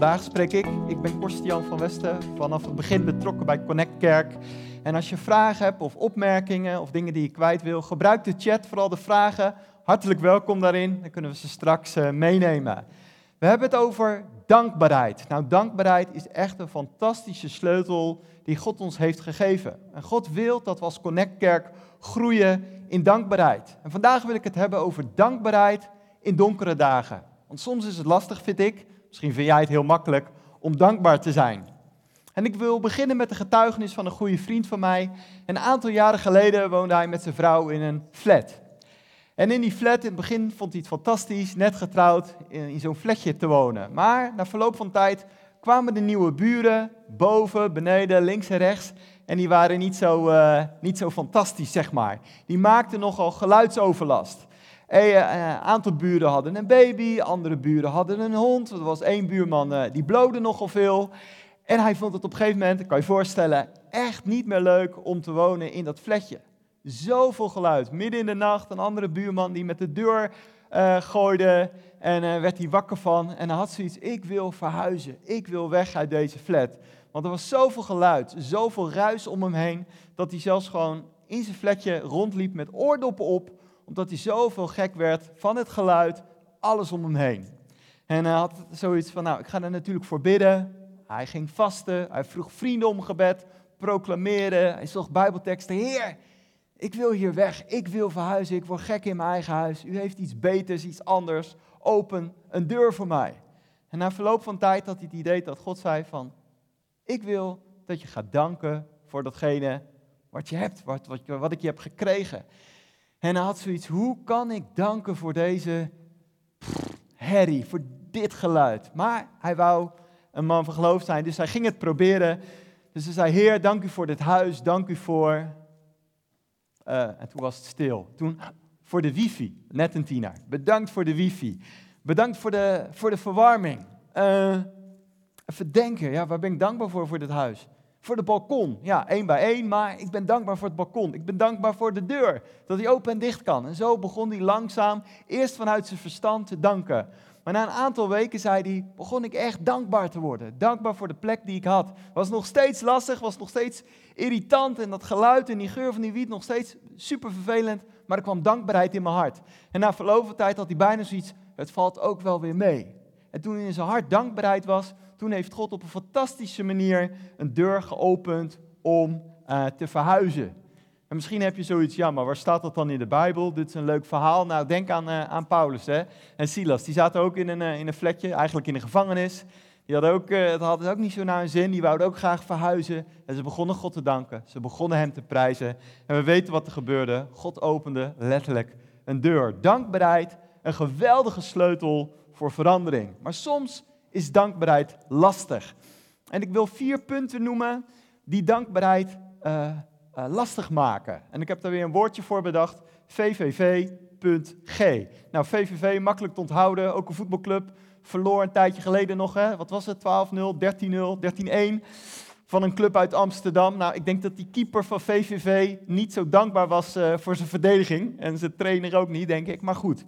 vandaag spreek ik. Ik ben Korstian van Westen, vanaf het begin betrokken bij Connect Kerk. En als je vragen hebt of opmerkingen of dingen die je kwijt wil, gebruik de chat, vooral de vragen. Hartelijk welkom daarin, dan kunnen we ze straks uh, meenemen. We hebben het over dankbaarheid. Nou, dankbaarheid is echt een fantastische sleutel die God ons heeft gegeven. En God wil dat we als Connect Kerk groeien in dankbaarheid. En vandaag wil ik het hebben over dankbaarheid in donkere dagen. Want soms is het lastig, vind ik, misschien vind jij het heel makkelijk, om dankbaar te zijn. En ik wil beginnen met de getuigenis van een goede vriend van mij. Een aantal jaren geleden woonde hij met zijn vrouw in een flat. En in die flat, in het begin vond hij het fantastisch, net getrouwd, in, zo'n flatje te wonen. Maar na verloop van tijd kwamen de nieuwe buren, boven, beneden, links en rechts. En die waren niet zo, uh, niet zo fantastisch, zeg maar. Die maakten nogal geluidsoverlast. Een uh, aantal buren hadden een baby, andere buren hadden een hond. Er was één buurman uh, die blode nogal veel. En hij vond het op een gegeven moment, kan je voorstellen, echt niet meer leuk om te wonen in dat flatje. Zoveel geluid. Midden in de nacht een andere buurman die met de deur uh, gooide en werd hij wakker van. En hij had zoiets, ik wil verhuizen. Ik wil weg uit deze flat. Want er was zoveel geluid, zoveel ruis om hem heen, dat hij zelfs gewoon in zijn flatje rondliep met oordoppen op, omdat hij zoveel gek werd van het geluid, alles om hem heen. En hij had zoiets van, nou, ik ga er natuurlijk voor bidden. Hij ging vasten, hij vroeg vrienden om gebed, proclameerde, hij zocht bijbelteksten. Heer, ik wil hier weg, ik wil verhuizen, ik word gek in mijn eigen huis. U heeft iets beters, iets anders. Open een deur voor mij. En na verloop van tijd had hij het idee dat God zei van, ik wil dat je gaat danken voor datgene wat je hebt, wat, wat, wat ik je heb gekregen. En hij had zoiets, hoe kan ik danken voor deze herrie, voor dit geluid? Maar hij wou een man van geloof zijn, dus hij ging het proberen. Dus hij zei, Heer, dank u voor dit huis, dank u voor... Uh, en toen was het stil. Toen voor de wifi, net een tiener. Bedankt voor de wifi. Bedankt voor de, voor de verwarming. Uh, even denken, ja, waar ben ik dankbaar voor voor dit huis? Voor de balkon, ja, één bij één, maar ik ben dankbaar voor het balkon. Ik ben dankbaar voor de deur, dat die open en dicht kan. En zo begon hij langzaam, eerst vanuit zijn verstand, te danken. Maar na een aantal weken, zei hij, begon ik echt dankbaar te worden. Dankbaar voor de plek die ik had. Was nog steeds lastig, was nog steeds irritant. En dat geluid en die geur van die wiet nog steeds super vervelend. Maar er kwam dankbaarheid in mijn hart. En na verloop van tijd had hij bijna zoiets, het valt ook wel weer mee. En toen in zijn hart dankbaarheid was, toen heeft God op een fantastische manier een deur geopend om uh, te verhuizen. En misschien heb je zoiets, ja, maar waar staat dat dan in de Bijbel? Dit is een leuk verhaal. Nou, denk aan, uh, aan Paulus hè? en Silas. Die zaten ook in een, uh, in een vlekje, eigenlijk in een gevangenis. Die hadden ook, het had ook niet zo naar hun zin. Die wouden ook graag verhuizen. En ze begonnen God te danken. Ze begonnen hem te prijzen. En we weten wat er gebeurde. God opende letterlijk een deur. Dankbaarheid, een geweldige sleutel voor verandering. Maar soms is dankbaarheid lastig. En ik wil vier punten noemen die dankbaarheid uh, uh, lastig maken. En ik heb daar weer een woordje voor bedacht: VVV.g. Nou, VVV, makkelijk te onthouden, ook een voetbalclub. Verloor een tijdje geleden nog, hè? wat was het? 12-0, 13-0, 13-1 van een club uit Amsterdam. Nou, ik denk dat die keeper van VVV niet zo dankbaar was uh, voor zijn verdediging. En zijn trainer ook niet, denk ik. Maar goed.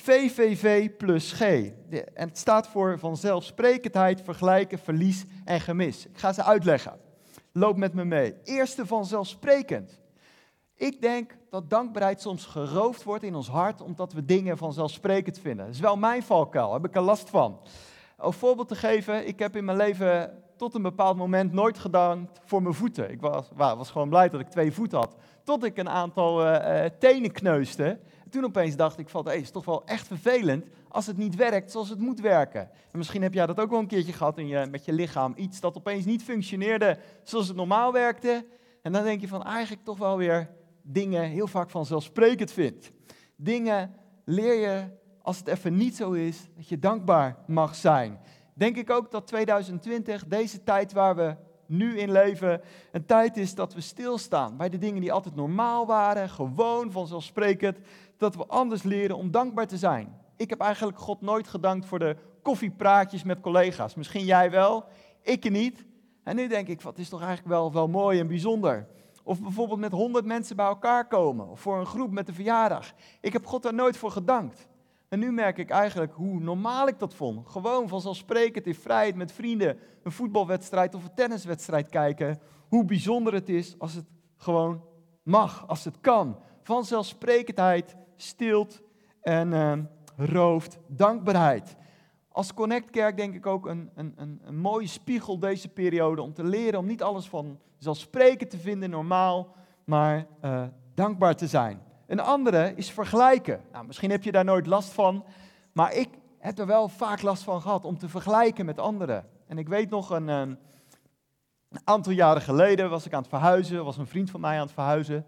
VVV plus G. En het staat voor vanzelfsprekendheid, vergelijken, verlies en gemis. Ik ga ze uitleggen. Loop met me mee. Eerste vanzelfsprekend. Ik denk dat dankbaarheid soms geroofd wordt in ons hart omdat we dingen vanzelfsprekend vinden. Dat is wel mijn valkuil, heb ik er last van. Om voorbeeld te geven, ik heb in mijn leven tot een bepaald moment nooit gedankt voor mijn voeten. Ik was, was gewoon blij dat ik twee voeten had. Tot ik een aantal uh, tenen kneusde toen opeens dacht ik van, hé, het is toch wel echt vervelend als het niet werkt zoals het moet werken. En misschien heb jij dat ook wel een keertje gehad in je, met je lichaam. Iets dat opeens niet functioneerde zoals het normaal werkte. En dan denk je van, eigenlijk toch wel weer dingen heel vaak vanzelfsprekend vindt. Dingen leer je, als het even niet zo is, dat je dankbaar mag zijn. Denk ik ook dat 2020, deze tijd waar we nu in leven, een tijd is dat we stilstaan bij de dingen die altijd normaal waren, gewoon vanzelfsprekend, dat we anders leren om dankbaar te zijn. Ik heb eigenlijk God nooit gedankt voor de koffiepraatjes met collega's. Misschien jij wel, ik niet. En nu denk ik, wat is toch eigenlijk wel, wel mooi en bijzonder. Of bijvoorbeeld met honderd mensen bij elkaar komen. Of voor een groep met een verjaardag. Ik heb God daar nooit voor gedankt. En nu merk ik eigenlijk hoe normaal ik dat vond. Gewoon vanzelfsprekend in vrijheid met vrienden een voetbalwedstrijd of een tenniswedstrijd kijken. Hoe bijzonder het is als het gewoon mag, als het kan. Vanzelfsprekendheid stilt en uh, rooft dankbaarheid. Als Connect Kerk denk ik ook een, een, een, mooie spiegel deze periode om te leren om niet alles van zelfsprekend te vinden normaal, maar uh, dankbaar te zijn. Een andere is vergelijken. Nou, misschien heb je daar nooit last van, maar ik heb er wel vaak last van gehad om te vergelijken met anderen. En ik weet nog een, een aantal jaren geleden was ik aan het verhuizen, was een vriend van mij aan het verhuizen.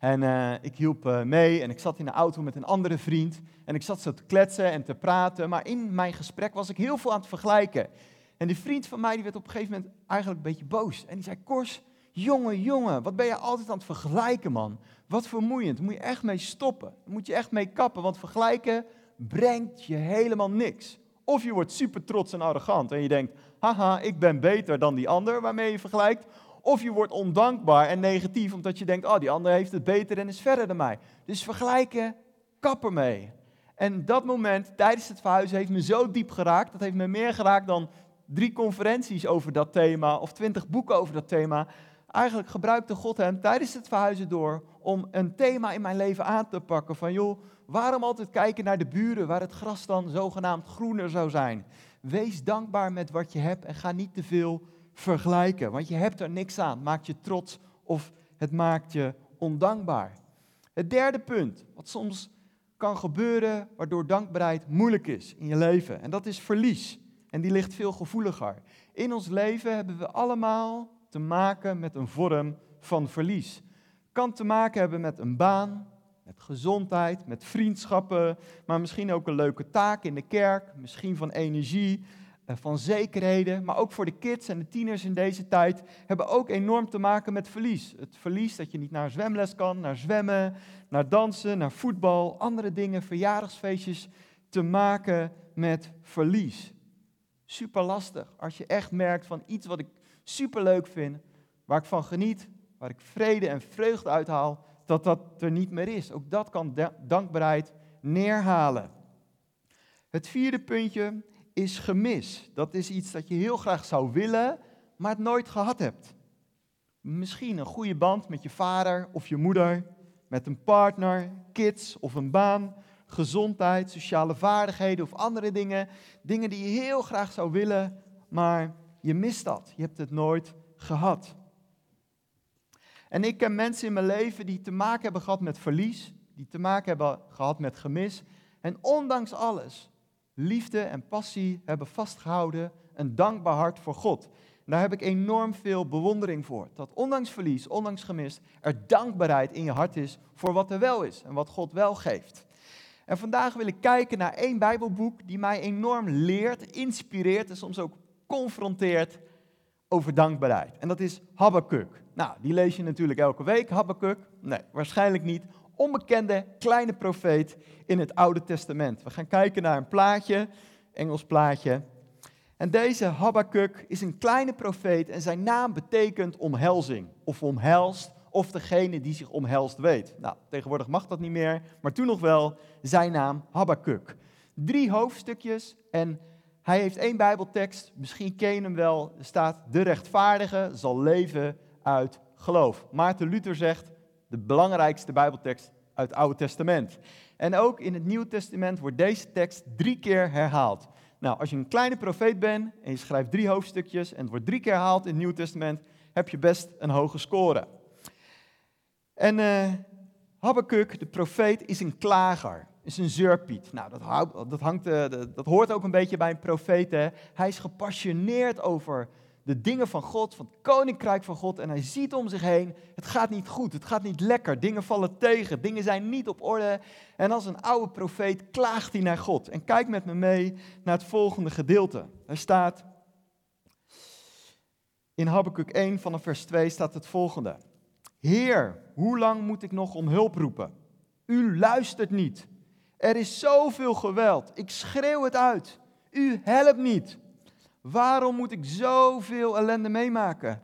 En uh, ik hielp uh, mee en ik zat in de auto met een andere vriend. En ik zat zo te kletsen en te praten. Maar in mijn gesprek was ik heel veel aan het vergelijken. En die vriend van mij die werd op een gegeven moment eigenlijk een beetje boos. En die zei, Kors, jongen, jongen, wat ben je altijd aan het vergelijken, man? Wat vermoeiend, moet je echt mee stoppen. Daar moet je echt mee kappen, want vergelijken brengt je helemaal niks. Of je wordt super trots en arrogant en je denkt, haha, ik ben beter dan die ander waarmee je vergelijkt. Of je wordt ondankbaar en negatief omdat je denkt, oh, die ander heeft het beter en is verder dan mij. Dus vergelijken, kap ermee. En dat moment tijdens het verhuizen heeft me zo diep geraakt. Dat heeft me meer geraakt dan drie conferenties over dat thema of twintig boeken over dat thema. Eigenlijk gebruikte God hem tijdens het verhuizen door om een thema in mijn leven aan te pakken. Van joh, waarom altijd kijken naar de buren waar het gras dan zogenaamd groener zou zijn? Wees dankbaar met wat je hebt en ga niet te veel vergelijken, want je hebt er niks aan. Maakt je trots of het maakt je ondankbaar. Het derde punt, wat soms kan gebeuren waardoor dankbaarheid moeilijk is in je leven, en dat is verlies. En die ligt veel gevoeliger. In ons leven hebben we allemaal te maken met een vorm van verlies. Kan te maken hebben met een baan, met gezondheid, met vriendschappen, maar misschien ook een leuke taak in de kerk, misschien van energie, van zekerheden, maar ook voor de kids en de tieners in deze tijd hebben ook enorm te maken met verlies. Het verlies dat je niet naar zwemles kan, naar zwemmen, naar dansen, naar voetbal, andere dingen, verjaardagsfeestjes, te maken met verlies. Super lastig als je echt merkt van iets wat ik super leuk vind, waar ik van geniet, waar ik vrede en vreugde uithaal, dat dat er niet meer is. Ook dat kan dankbaarheid neerhalen. Het vierde puntje is gemis. Dat is iets dat je heel graag zou willen, maar het nooit gehad hebt. Misschien een goede band met je vader of je moeder, met een partner, kids of een baan, gezondheid, sociale vaardigheden of andere dingen. Dingen die je heel graag zou willen, maar je mist dat. Je hebt het nooit gehad. En ik ken mensen in mijn leven die te maken hebben gehad met verlies, die te maken hebben gehad met gemis. En ondanks alles liefde en passie hebben vastgehouden, een dankbaar hart voor God. Daar heb ik enorm veel bewondering voor. Dat ondanks verlies, ondanks gemis, er dankbaarheid in je hart is voor wat er wel is en wat God wel geeft. En vandaag wil ik kijken naar één Bijbelboek die mij enorm leert, inspireert en soms ook confronteert over dankbaarheid. En dat is Habakkuk. Nou, die lees je natuurlijk elke week, Habakkuk. Nee, waarschijnlijk niet onbekende kleine profeet in het Oude Testament. We gaan kijken naar een plaatje, Engels plaatje. En deze Habakkuk is een kleine profeet en zijn naam betekent omhelzing of omhelst of degene die zich omhelst weet. Nou, tegenwoordig mag dat niet meer, maar toen nog wel zijn naam Habakkuk. Drie hoofdstukjes en hij heeft één Bijbeltekst, misschien ken je hem wel, er staat de rechtvaardige zal leven uit geloof. Maarten Luther zegt, de belangrijkste Bijbeltekst uit het Oude Testament. En ook in het Nieuwe Testament wordt deze tekst drie keer herhaald. Nou, als je een kleine profeet bent en je schrijft drie hoofdstukjes en het wordt drie keer herhaald in het Nieuwe Testament, heb je best een hoge score. En uh, Habakkuk, de profeet, is een klager, is een zeurpiet. Nou, dat, dat, hangt, uh, dat hoort ook een beetje bij een profeet. Hè? Hij is gepassioneerd over de dingen van God, van het koninkrijk van God. En hij ziet om zich heen, het gaat niet goed, het gaat niet lekker. Dingen vallen tegen, dingen zijn niet op orde. En als een oude profeet klaagt hij naar God. En kijk met me mee naar het volgende gedeelte. Er staat, in Habakkuk 1 vanaf vers 2 staat het volgende. Heer, hoe lang moet ik nog om hulp roepen? U luistert niet. Er is zoveel geweld. Ik schreeuw het uit. U helpt niet. Waarom moet ik zoveel ellende meemaken?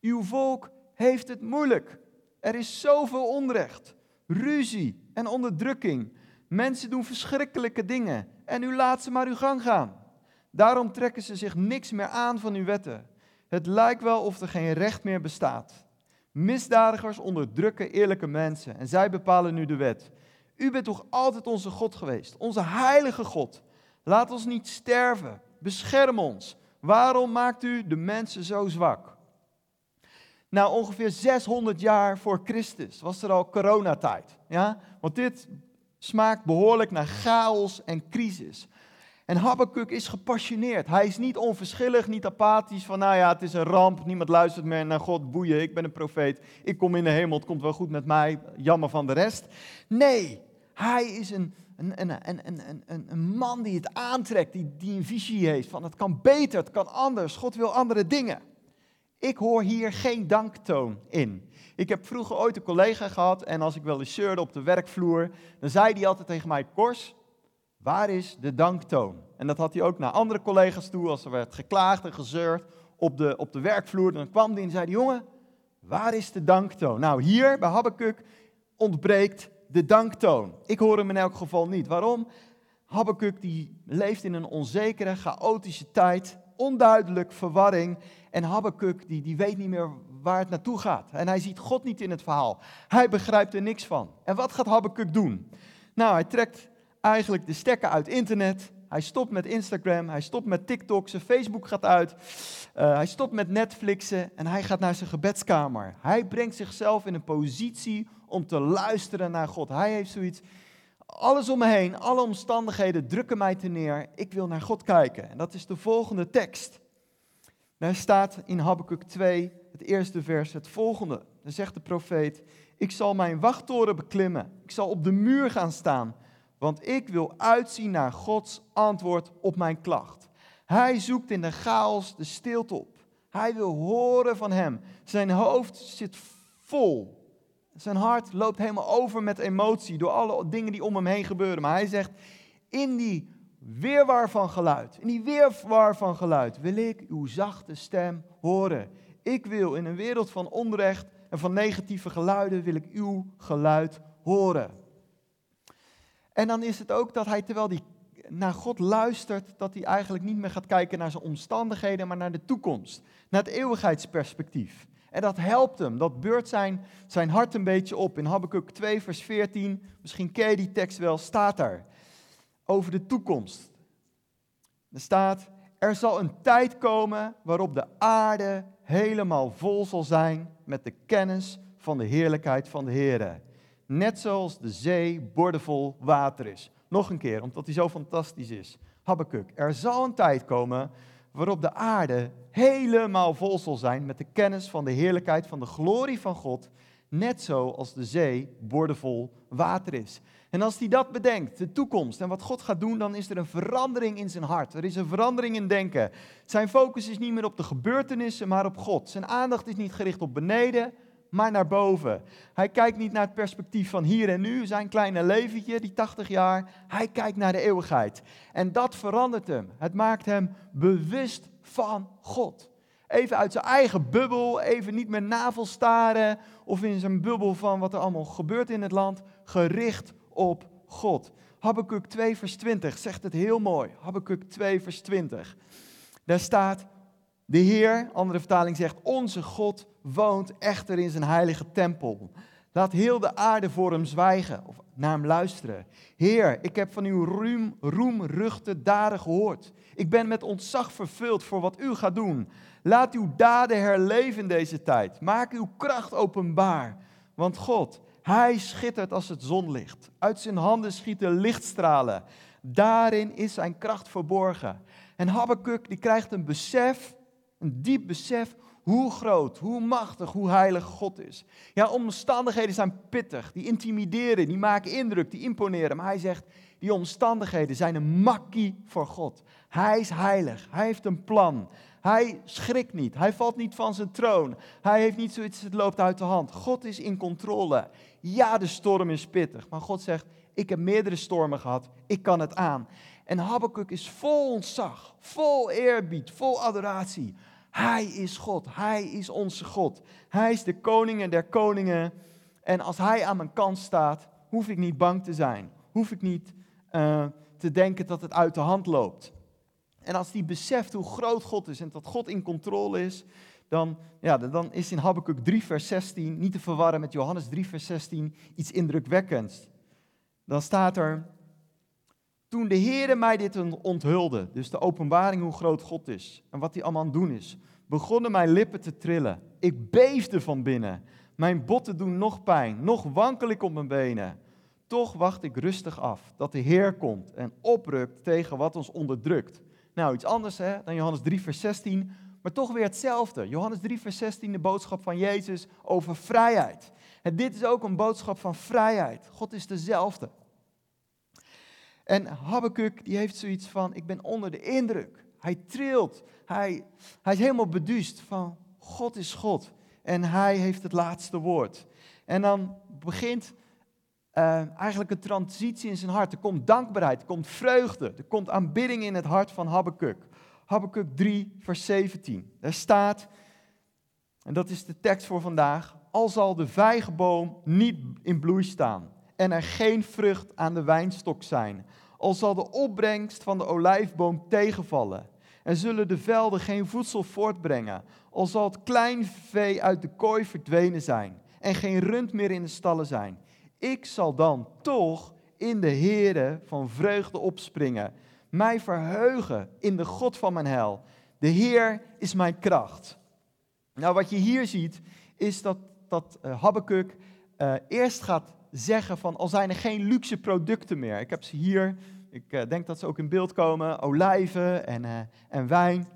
Uw volk heeft het moeilijk. Er is zoveel onrecht, ruzie en onderdrukking. Mensen doen verschrikkelijke dingen en u laat ze maar uw gang gaan. Daarom trekken ze zich niks meer aan van uw wetten. Het lijkt wel of er geen recht meer bestaat. Misdadigers onderdrukken eerlijke mensen en zij bepalen nu de wet. U bent toch altijd onze God geweest, onze heilige God. Laat ons niet sterven, bescherm ons. Waarom maakt u de mensen zo zwak? Nou, ongeveer 600 jaar voor Christus was er al coronatijd. Ja? Want dit smaakt behoorlijk naar chaos en crisis. En Habakkuk is gepassioneerd. Hij is niet onverschillig, niet apathisch van, nou ja, het is een ramp, niemand luistert meer naar God, boeien, ik ben een profeet, ik kom in de hemel, het komt wel goed met mij, jammer van de rest. Nee, hij is een, een, een, een, een, een man die het aantrekt, die, die een visie heeft van het kan beter, het kan anders, God wil andere dingen. Ik hoor hier geen danktoon in. Ik heb vroeger ooit een collega gehad en als ik wel eens zeurde op de werkvloer, dan zei hij altijd tegen mij, Kors, Waar is de danktoon? En dat had hij ook naar andere collega's toe, als er werd geklaagd en gezeurd op de, op de werkvloer. Dan kwam hij en zei, jongen, waar is de danktoon? Nou, hier bij Habakkuk ontbreekt de danktoon. Ik hoor hem in elk geval niet. Waarom? Habakkuk die leeft in een onzekere, chaotische tijd, onduidelijk, verwarring. En Habakkuk die, die weet niet meer waar het naartoe gaat. En hij ziet God niet in het verhaal. Hij begrijpt er niks van. En wat gaat Habakkuk doen? Nou, hij trekt eigenlijk de stekker uit internet. Hij stopt met Instagram, hij stopt met TikTok, zijn Facebook gaat uit. Uh, hij stopt met Netflixen en hij gaat naar zijn gebedskamer. Hij brengt zichzelf in een positie om te luisteren naar God. Hij heeft zoiets, alles om me heen, alle omstandigheden drukken mij te neer. Ik wil naar God kijken. En dat is de volgende tekst. Daar staat in Habakkuk 2, het eerste vers, het volgende. Dan zegt de profeet, ik zal mijn wachttoren beklimmen. Ik zal op de muur gaan staan want ik wil uitzien naar Gods antwoord op mijn klacht. Hij zoekt in de chaos de stilte op. Hij wil horen van Hem. Zijn hoofd zit vol. Zijn hart loopt helemaal over met emotie door alle dingen die om hem heen gebeuren. Maar hij zegt, in die weerwar van geluid, in die weerwar van geluid, wil ik uw zachte stem horen. Ik wil in een wereld van onrecht en van negatieve geluiden, wil ik uw geluid horen. En dan is het ook dat hij, terwijl hij naar God luistert, dat hij eigenlijk niet meer gaat kijken naar zijn omstandigheden, maar naar de toekomst, naar het eeuwigheidsperspectief. En dat helpt hem, dat beurt zijn, zijn hart een beetje op. In Habakkuk 2, vers 14, misschien ken je die tekst wel, staat daar over de toekomst. Er staat, er zal een tijd komen waarop de aarde helemaal vol zal zijn met de kennis van de heerlijkheid van de Heer. Net zoals de zee bordevol water is. Nog een keer, omdat hij zo fantastisch is. Habakkuk, er zal een tijd komen waarop de aarde helemaal vol zal zijn met de kennis van de heerlijkheid van de glorie van God, net zoals de zee bordevol water is. En als hij dat bedenkt, de toekomst en wat God gaat doen, dan is er een verandering in zijn hart. Er is een verandering in denken. Zijn focus is niet meer op de gebeurtenissen, maar op God. Zijn aandacht is niet gericht op beneden, maar naar boven. Hij kijkt niet naar het perspectief van hier en nu, zijn kleine leventje, die 80 jaar. Hij kijkt naar de eeuwigheid. En dat verandert hem. Het maakt hem bewust van God. Even uit zijn eigen bubbel, even niet meer navelstaren of in zijn bubbel van wat er allemaal gebeurt in het land, gericht op God. Habakkuk 2 vers 20 zegt het heel mooi. Habakkuk 2 vers 20. Daar staat, de Heer, andere vertaling zegt, onze God woont echter in zijn heilige tempel. Laat heel de aarde voor hem zwijgen of naar hem luisteren. Heer, ik heb van uw roem, roemruchte daden gehoord. Ik ben met ontzag vervuld voor wat u gaat doen. Laat uw daden herleven in deze tijd. Maak uw kracht openbaar. Want God, hij schittert als het zonlicht. Uit zijn handen schieten lichtstralen. Daarin is zijn kracht verborgen. En Habakkuk die krijgt een besef een diep besef hoe groot, hoe machtig, hoe heilig God is. Ja, omstandigheden zijn pittig, die intimideren, die maken indruk, die imponeren. Maar hij zegt, die omstandigheden zijn een makkie voor God. Hij is heilig, hij heeft een plan. Hij schrikt niet, hij valt niet van zijn troon. Hij heeft niet zoiets, het loopt uit de hand. God is in controle. Ja, de storm is pittig, maar God zegt, ik heb meerdere stormen gehad, ik kan het aan. En Habakkuk is vol ontzag, vol eerbied, vol adoratie. Hij is God. Hij is onze God. Hij is de koning der koningen. En als Hij aan mijn kant staat, hoef ik niet bang te zijn. hoef ik niet uh, te denken dat het uit de hand loopt. En als die beseft hoe groot God is en dat God in controle is, dan, ja, dan is in Habakkuk 3, vers 16, niet te verwarren met Johannes 3, vers 16, iets indrukwekkends. Dan staat er, toen de Heere mij dit onthulde, dus de openbaring hoe groot God is en wat hij allemaal aan het doen is, begonnen mijn lippen te trillen. Ik beefde van binnen. Mijn botten doen nog pijn, nog wankel ik op mijn benen. Toch wacht ik rustig af dat de Heer komt en oprukt tegen wat ons onderdrukt. Nou, iets anders hè, dan Johannes 3, vers 16, maar toch weer hetzelfde. Johannes 3, vers 16, de boodschap van Jezus over vrijheid. En dit is ook een boodschap van vrijheid. God is dezelfde. En Habakkuk die heeft zoiets van, ik ben onder de indruk. Hij trilt, hij, hij is helemaal beduust van, God is God. En hij heeft het laatste woord. En dan begint uh, eigenlijk een transitie in zijn hart. Er komt dankbaarheid, er komt vreugde, er komt aanbidding in het hart van Habakkuk. Habakkuk 3, vers 17. Daar staat, en dat is de tekst voor vandaag, al zal de vijgenboom niet in bloei staan en er geen vrucht aan de wijnstok zijn, al zal de opbrengst van de olijfboom tegenvallen en zullen de velden geen voedsel voortbrengen, al zal het klein vee uit de kooi verdwenen zijn en geen rund meer in de stallen zijn ik zal dan toch in de Heere van vreugde opspringen, mij verheugen in de God van mijn hel. De Heer is mijn kracht. Nou, wat je hier ziet, is dat, dat uh, Habakkuk uh, eerst gaat zeggen van, al zijn er geen luxe producten meer. Ik heb ze hier, ik uh, denk dat ze ook in beeld komen, olijven en, en wijn,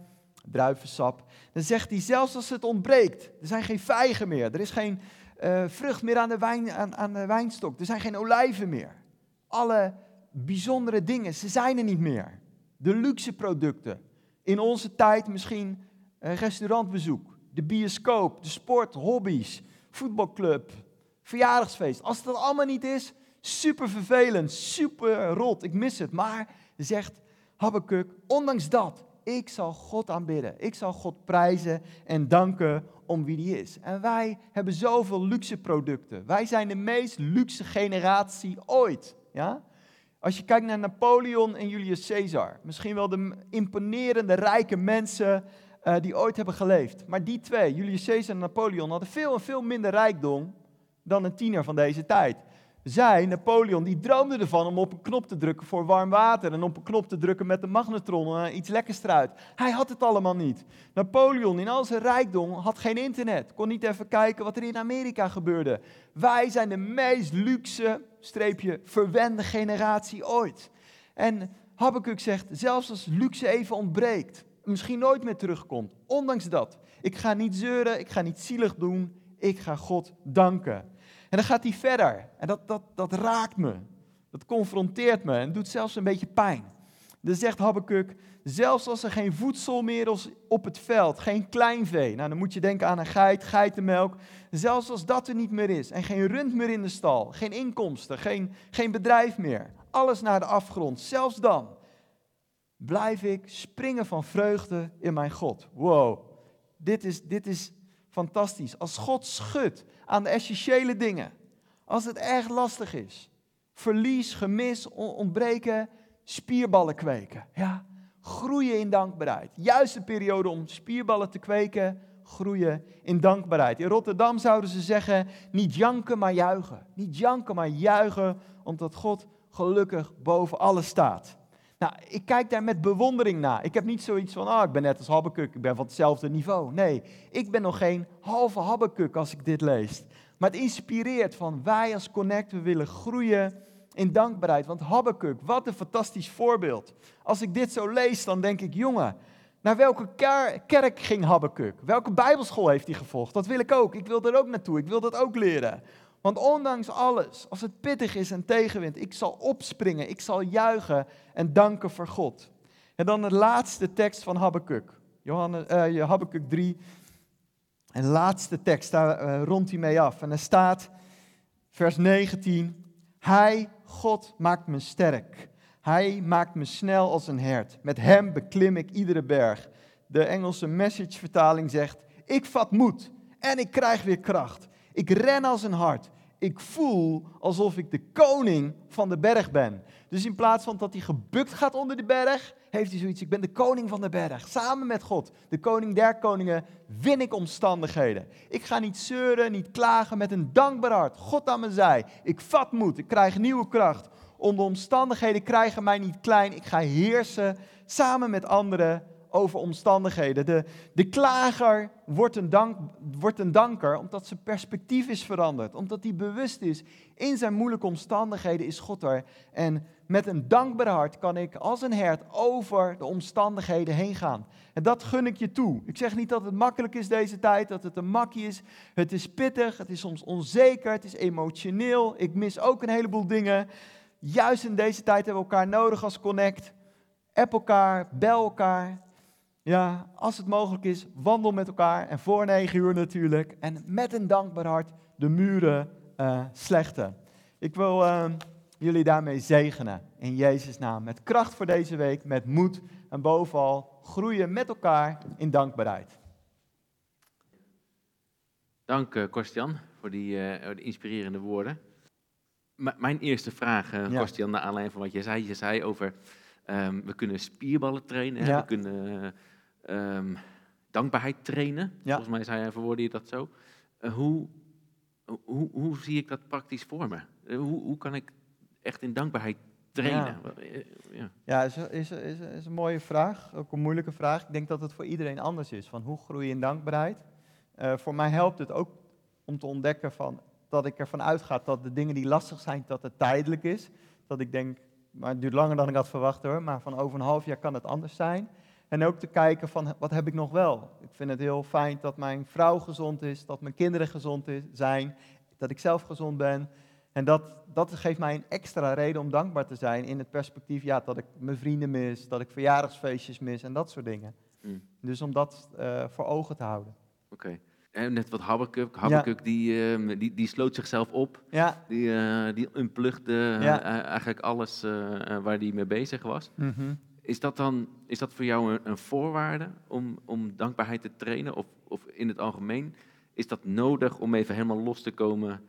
druivensap. Dan zegt hij, zelfs als het ontbreekt, er zijn geen vijgen meer, er is geen uh, vrucht meer aan de, wijn, aan, aan de wijnstok. Er zijn geen olijven meer. Alle bijzondere dingen, ze zijn er niet meer. De luxe producten. In onze tijd misschien restaurantbezoek, de bioscoop, de sport, hobby's, voetbalclub, verjaardagsfeest. Als het allemaal niet is, super vervelend, super rot, ik mis het. Maar, zegt Habakkuk, ondanks dat, ik zal God aanbidden. Ik zal God prijzen en danken om wie die is. En wij hebben zoveel luxe producten. Wij zijn de meest luxe generatie ooit. Ja? Als je kijkt naar Napoleon en Julius Caesar, misschien wel de imponerende rijke mensen uh, die ooit hebben geleefd. Maar die twee, Julius Caesar en Napoleon, hadden veel en veel minder rijkdom dan een tiener van deze tijd zij, Napoleon, die droomde ervan om op een knop te drukken voor warm water en op een knop te drukken met de magnetron en iets lekkers eruit. Hij had het allemaal niet. Napoleon in al zijn rijkdom had geen internet, kon niet even kijken wat er in Amerika gebeurde. Wij zijn de meest luxe, streepje, verwende generatie ooit. En Habakkuk zegt, zelfs als luxe even ontbreekt, misschien nooit meer terugkomt, ondanks dat, ik ga niet zeuren, ik ga niet zielig doen, ik ga God danken. En dan gaat hij verder. En dat, dat, dat raakt me. Dat confronteert me en doet zelfs een beetje pijn. Dan zegt Habakkuk, zelfs als er geen voedsel meer is op het veld, geen kleinvee. Nou, dan moet je denken aan een geit, geitenmelk. Zelfs als dat er niet meer is en geen rund meer in de stal, geen inkomsten, geen, geen bedrijf meer. Alles naar de afgrond. Zelfs dan blijf ik springen van vreugde in mijn God. Wow, dit is, dit is fantastisch. Als God schudt aan de essentiële dingen, als het erg lastig is, verlies, gemis, ontbreken, spierballen kweken. Ja, groeien in dankbaarheid. Juiste periode om spierballen te kweken, groeien in dankbaarheid. In Rotterdam zouden ze zeggen, niet janken, maar juichen. Niet janken, maar juichen, omdat God gelukkig boven alles staat. Nou, ik kijk daar met bewondering naar. Ik heb niet zoiets van, ah, ik ben net als Habakkuk, ik ben van hetzelfde niveau. Nee, ik ben nog geen halve Habakkuk als ik dit lees. Maar het inspireert van wij als Connect, we willen groeien in dankbaarheid. Want Habakkuk, wat een fantastisch voorbeeld. Als ik dit zo lees, dan denk ik, jongen, naar welke kerk ging Habakkuk? Welke bijbelschool heeft hij gevolgd? Dat wil ik ook. Ik wil er ook naartoe. Ik wil dat ook leren. Want ondanks alles, als het pittig is en tegenwind, ik zal opspringen, ik zal juichen en danken voor God. En dan de laatste tekst van Habakkuk. Johannes, uh, Habakkuk 3. En de laatste tekst, daar uh, rondt hij mee af. En er staat, vers 19, Hij, God, maakt me sterk. Hij maakt me snel als een hert. Met hem beklim ik iedere berg. De Engelse message vertaling zegt, ik vat moed en ik krijg weer kracht. Ik ren als een hart. Ik voel alsof ik de koning van de berg ben. Dus in plaats van dat hij gebukt gaat onder de berg, heeft hij zoiets. Ik ben de koning van de berg. Samen met God, de koning der koningen, win ik omstandigheden. Ik ga niet zeuren, niet klagen met een dankbaar hart. God aan mijn zij. Ik vat moed, ik krijg nieuwe kracht. Om de omstandigheden krijgen mij niet klein. Ik ga heersen samen met anderen over omstandigheden. De, de klager wordt een, dank, wordt een danker omdat zijn perspectief is veranderd. Omdat hij bewust is, in zijn moeilijke omstandigheden is God er. En met een dankbaar hart kan ik als een hert over de omstandigheden heen gaan. En dat gun ik je toe. Ik zeg niet dat het makkelijk is deze tijd, dat het een makkie is. Het is pittig, het is soms onzeker, het is emotioneel. Ik mis ook een heleboel dingen. Juist in deze tijd hebben we elkaar nodig als Connect. App elkaar, bel elkaar. Ja, als het mogelijk is, wandel met elkaar. En voor negen uur natuurlijk. En met een dankbaar hart de muren uh, slechten. Ik wil uh, jullie daarmee zegenen. In Jezus' naam. Met kracht voor deze week, met moed. En bovenal groeien met elkaar in dankbaarheid. Dank, uh, Korstian, voor die, uh, die inspirerende woorden. M mijn eerste vraag, uh, ja. Korstian, naar aanleiding van wat je zei. Je zei over, um, we kunnen spierballen trainen. Ja. We kunnen um, dankbaarheid trainen. Ja. Volgens mij zei hij, verwoordde je dat zo. Uh, hoe, hoe, hoe zie ik dat praktisch voor me? Uh, hoe, hoe kan ik echt in dankbaarheid trainen? Ja, ja. ja is, is, is, is, een mooie vraag, ook een moeilijke vraag. Ik denk dat het voor iedereen anders is, van hoe groei je in dankbaarheid? Uh, voor mij helpt het ook om te ontdekken van, dat ik ervan uitga dat de dingen die lastig zijn, dat het tijdelijk is. Dat ik denk, maar het duurt langer dan ik had verwacht hoor, maar van over een half jaar kan het anders zijn. En ook te kijken van wat heb ik nog wel. Ik vind het heel fijn dat mijn vrouw gezond is, dat mijn kinderen gezond is, zijn, dat ik zelf gezond ben. En dat, dat geeft mij een extra reden om dankbaar te zijn in het perspectief ja, dat ik mijn vrienden mis, dat ik verjaardagsfeestjes mis en dat soort dingen. Mm. Dus om dat uh, voor ogen te houden. Oké. Okay. Net wat Habakkuk. Habakkuk ja. die, uh, die, die sloot zichzelf op. Ja. Die, uh, die unplugde ja. eigenlijk alles waar hij mee bezig was. Mm -hmm. Is dat dan is dat voor jou een, een voorwaarde om, om dankbaarheid te trainen? Of, of in het algemeen, is dat nodig om even helemaal los te komen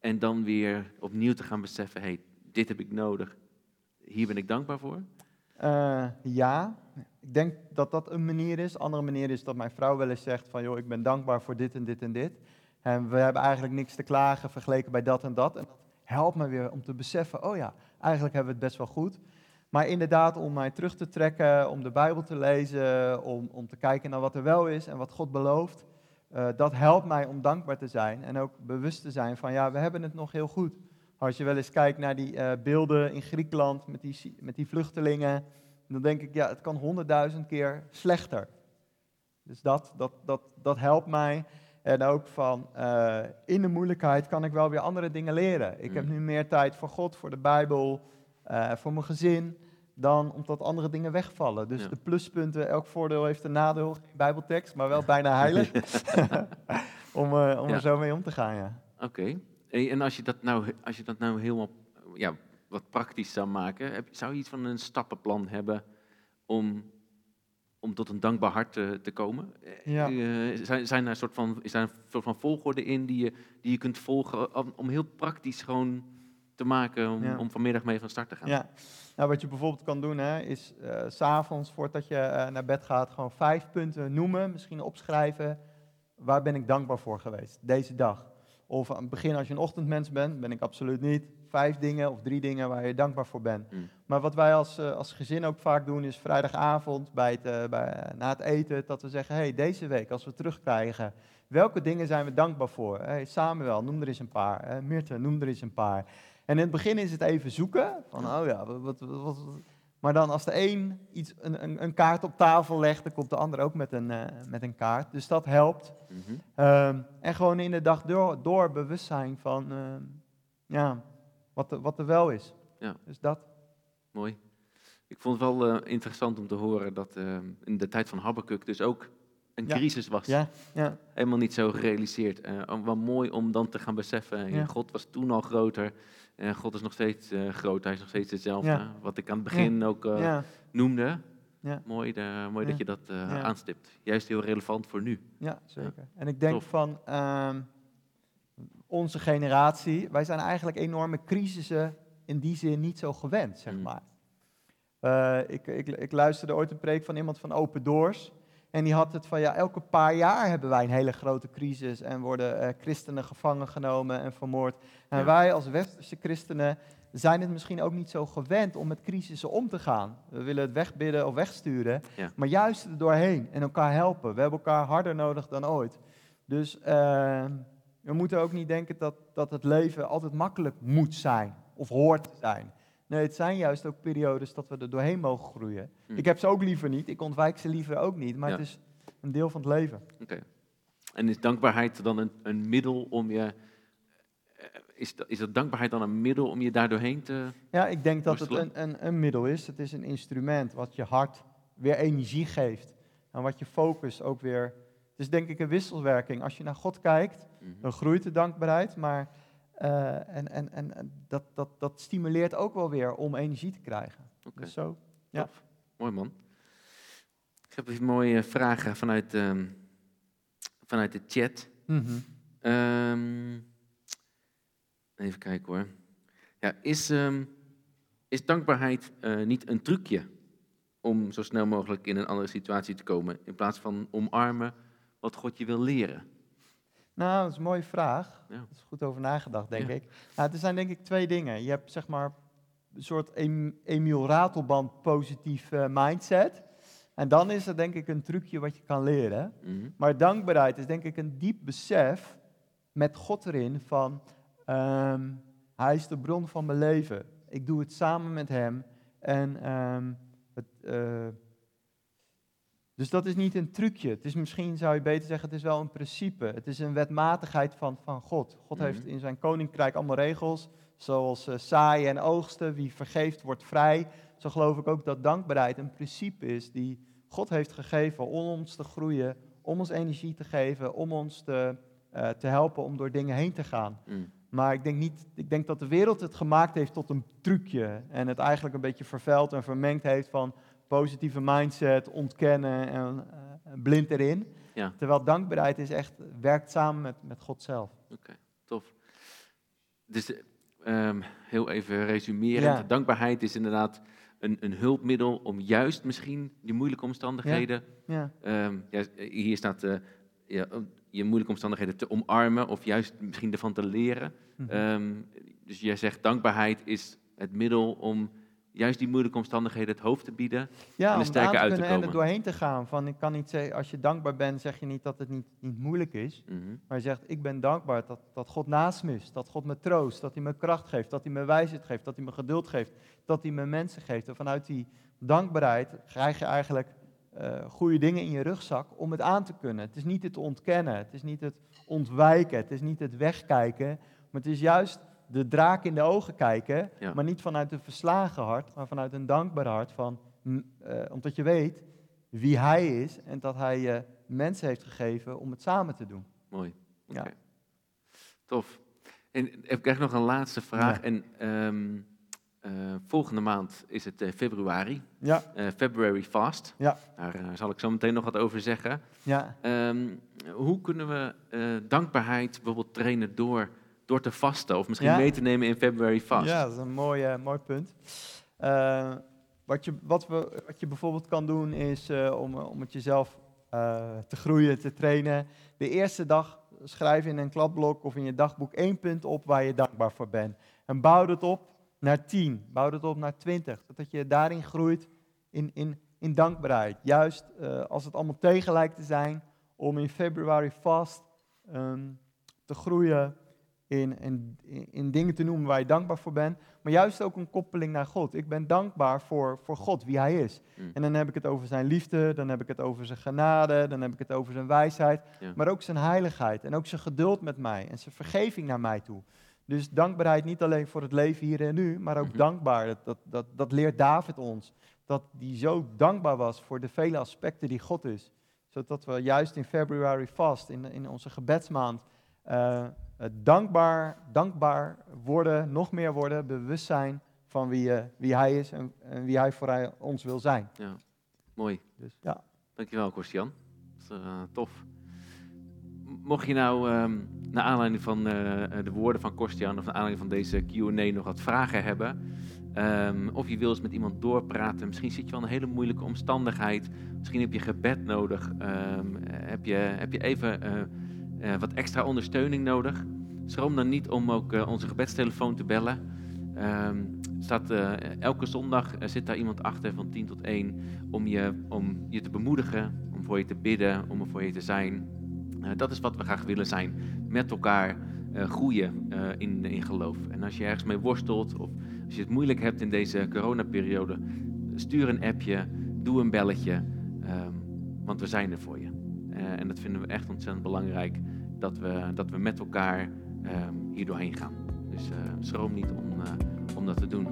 en dan weer opnieuw te gaan beseffen, hey, dit heb ik nodig, hier ben ik dankbaar voor? Uh, ja, ik denk dat dat een manier is. Andere manier is dat mijn vrouw wel eens zegt van, joh, ik ben dankbaar voor dit en dit en dit. En we hebben eigenlijk niks te klagen vergeleken bij dat en dat. En dat helpt me weer om te beseffen, oh ja, eigenlijk hebben we het best wel goed. Maar inderdaad, om mij terug te trekken, om de Bijbel te lezen, om, om te kijken naar wat er wel is en wat God belooft, uh, dat helpt mij om dankbaar te zijn en ook bewust te zijn van, ja, we hebben het nog heel goed. Als je wel eens kijkt naar die uh, beelden in Griekenland met die, met die vluchtelingen, dan denk ik, ja, het kan honderdduizend keer slechter. Dus dat, dat, dat, dat helpt mij. En ook van, uh, in de moeilijkheid kan ik wel weer andere dingen leren. Ik heb mm. nu meer tijd voor God, voor de Bijbel, uh, voor mijn gezin, dan omdat andere dingen wegvallen. Dus de pluspunten, elk voordeel heeft een nadeel, geen bijbeltekst, maar wel bijna heilig. om uh, om ja. er zo mee om te gaan, ja. Oké. Okay. En als je dat nou, als je dat nou helemaal ja, wat praktisch zou maken, heb, zou je iets van een stappenplan hebben om, om tot een dankbaar hart te, te komen? Ja. Uh, zijn, zijn er een soort van, is daar een soort van volgorde in die je, die je kunt volgen om, om heel praktisch gewoon te maken om, om vanmiddag mee van start te gaan. Ja, nou, wat je bijvoorbeeld kan doen hè, is uh, s'avonds voordat je uh, naar bed gaat gewoon vijf punten noemen, misschien opschrijven. Waar ben ik dankbaar voor geweest deze dag? Of aan het begin als je een ochtendmens bent, ben ik absoluut niet. Vijf dingen of drie dingen waar je dankbaar voor bent. Mm. Maar wat wij als, uh, als gezin ook vaak doen is vrijdagavond bij het, bij, na het eten dat we zeggen, hey, deze week als we terugkrijgen, welke dingen zijn we dankbaar voor? Hey, Samuel, noem er eens een paar. Mirte, noem er eens een paar. En in het begin is het even zoeken, van oh ja, wat, wat, wat, maar dan als de een iets, een, een, een, kaart op tafel legt, dan komt de ander ook met een, uh, met een kaart. Dus dat helpt. Mm -hmm. um, en gewoon in de dag door, door bewust zijn van uh, ja, wat, er, wat er wel is. Ja. Dus dat. Mooi. Ik vond het wel uh, interessant om te horen dat in de tijd van Habakkuk dus ook een ja. crisis was. Ja. Ja. Helemaal niet zo gerealiseerd. wel mooi om dan te gaan beseffen, God was toen al groter. En God is nog steeds uh, groot, hij is nog steeds hetzelfde. Wat ik aan het begin ook uh, noemde. Mooi, de, mooi dat je dat uh, aanstipt. Juist heel relevant voor nu. Ja, zeker. En ik denk van, um, onze generatie, wij zijn eigenlijk enorme crisissen in die zin niet zo gewend, zeg mm. maar. Ik, ik, ik, luisterde ooit een preek van iemand van Open Doors. En die had het van, ja, elke paar jaar hebben wij een hele grote crisis en worden uh, christenen gevangen genomen en vermoord. En wij als westerse christenen zijn het misschien ook niet zo gewend om met crisissen om te gaan. We willen het wegbidden of wegsturen, maar juist er doorheen en elkaar helpen. We hebben elkaar harder nodig dan ooit. Dus uh, we moeten ook niet denken dat, dat het leven altijd makkelijk moet zijn of hoort te zijn. Nee, het zijn juist ook periodes dat we er doorheen mogen groeien. Hm. Ik heb ze ook liever niet, ik ontwijk ze liever ook niet, maar het is een deel van het leven. Oké. En is dankbaarheid dan een, een middel om je eh, is, is dat dankbaarheid dan een middel om je daar doorheen te. Ja, ik denk dat het een, een, een, middel is. Het is een instrument wat je hart weer energie geeft. En wat je focus ook weer. Het is denk ik een wisselwerking. Als je naar God kijkt, mhm. dan groeit de dankbaarheid. Maar uh, en, en, en dat, dat, dat stimuleert ook wel weer om energie te krijgen. Okay. Dus zo, ja. Mooi man. Ik heb even mooie vragen vanuit, um, vanuit de chat. Mm -hmm. um, even kijken hoor. Ja, is, um, is dankbaarheid uh, niet een trucje om zo snel mogelijk in een andere situatie te komen, in plaats van omarmen wat God je wil leren? Nou, dat is een mooie vraag. Ja. Er is goed over nagedacht, denk ik. Nou, er zijn denk ik twee dingen. Je hebt zeg maar een soort Emiel Ratelband positief uh, mindset. En dan is er denk ik een trucje wat je kan leren. Mhm. Maar dankbaarheid is denk ik een diep besef met God erin van... Um, hij is de bron van mijn leven. Ik doe het samen met hem. En um, het... Uh, dus dat is niet een trucje. Het is misschien, zou je beter zeggen, het is wel een principe. Het is een wetmatigheid van, van God. God heeft mhm. in zijn koninkrijk allemaal regels, zoals uh, zaaien en oogsten. Wie vergeeft, wordt vrij. Zo geloof ik ook dat dankbaarheid een principe is die God heeft gegeven om ons te groeien, om ons energie te geven, om ons te, uh, te helpen om door dingen heen te gaan. Mhm. Maar ik denk, niet, ik denk dat de wereld het gemaakt heeft tot een trucje en het eigenlijk een beetje vervuild en vermengd heeft van positieve mindset, ontkennen en uh, blind erin. Ja. Terwijl dankbaarheid is echt, werkt samen met, met God zelf. Oké, tof. Dus um, heel even resumerend. Dankbaarheid is inderdaad een, een, hulpmiddel om juist misschien die moeilijke omstandigheden... Ja. Um, ja hier staat uh, ja, je moeilijke omstandigheden te omarmen of juist misschien ervan te leren. Mm -hmm. dus jij zegt dankbaarheid is het middel om juist die moeilijke omstandigheden het hoofd te bieden ja, en er sterker uit te komen. en er doorheen te gaan. Van, ik kan niet zeggen, als je dankbaar bent, zeg je niet dat het niet, niet moeilijk is. Mhm. Maar je zegt, ik ben dankbaar dat, dat God naast me is. Dat God me troost, dat hij me kracht geeft, dat hij me wijsheid geeft, dat hij me geduld geeft, dat hij me mensen geeft. En vanuit die dankbaarheid krijg je eigenlijk uh, goede dingen in je rugzak om het aan te kunnen. Het is niet het ontkennen, het is niet het ontwijken, het is niet het wegkijken. Maar het is juist de draak in de ogen kijken, maar niet vanuit een verslagen hart, maar vanuit een dankbaar hart. Van, uh, omdat je weet wie hij is en dat hij je mensen heeft gegeven om het samen te doen. Mooi. Ja. Tof. En ik krijg nog een laatste vraag. En um, uh, volgende maand is het uh, februari. Ja. February Fast. Ja. Daar zal ik zo meteen nog wat over zeggen. Ja. Um, hoe kunnen we dankbaarheid bijvoorbeeld trainen door door te vasten of misschien mee te nemen in February Fast? Ja, dat is een mooi, uh, mooi punt. Uh, wat, je, wat, we, wat je bijvoorbeeld kan doen is uh, om, om het jezelf te groeien, te trainen. De eerste dag schrijf in een kladblok of in je dagboek één punt op waar je dankbaar voor bent. En bouw het op naar tien, bouw het op naar twintig, zodat je daarin groeit in, in, in dankbaarheid. Juist als het allemaal tegen lijkt te zijn, om in February Fast um, te groeien in, in, in dingen te noemen waar je dankbaar voor bent, maar juist ook een koppeling naar God. Ik ben dankbaar voor, voor God, wie Hij is. Mm. En dan heb ik het over Zijn liefde, dan heb ik het over Zijn genade, dan heb ik het over Zijn wijsheid, maar ook Zijn heiligheid en ook Zijn geduld met mij en Zijn vergeving naar mij toe. Dus dankbaarheid niet alleen voor het leven hier en nu, maar ook mhm. dankbaar. Dat, dat, dat, dat leert David ons. Dat hij zo dankbaar was voor de vele aspecten die God is. Zodat we juist in February vast, in, in onze gebedsmaand, uh, dankbaar, dankbaar worden, nog meer worden, bewust zijn van wie, uh, wie hij is en, en, wie hij voor ons wil zijn. Ja, mooi. Dus, ja. Dankjewel, Christian. Dat is, uh, tof. Mocht je nou um, naar aanleiding van de woorden van Kostian of naar aanleiding van deze Q&A nog wat vragen hebben. Ehm, of je wil eens met iemand doorpraten. Misschien zit je wel in een hele moeilijke omstandigheid. Misschien heb je gebed nodig. Ehm, heb, je, heb je even wat extra ondersteuning nodig. Schroom dan niet om ook onze gebedstelefoon te bellen. Um, staat, uh, elke zondag zit daar iemand achter van 10 tot 1 om je, om je te bemoedigen, om voor je te bidden, om er voor je te zijn. Dat is wat we graag willen zijn. Met elkaar groeien in, in geloof. En als je ergens mee worstelt of als je het moeilijk hebt in deze coronaperiode, stuur een appje, doe een belletje, um, want we zijn er voor je. En dat vinden we echt ontzettend belangrijk, dat we, dat we met elkaar um, hier doorheen gaan. Dus schroom niet om, om dat te doen.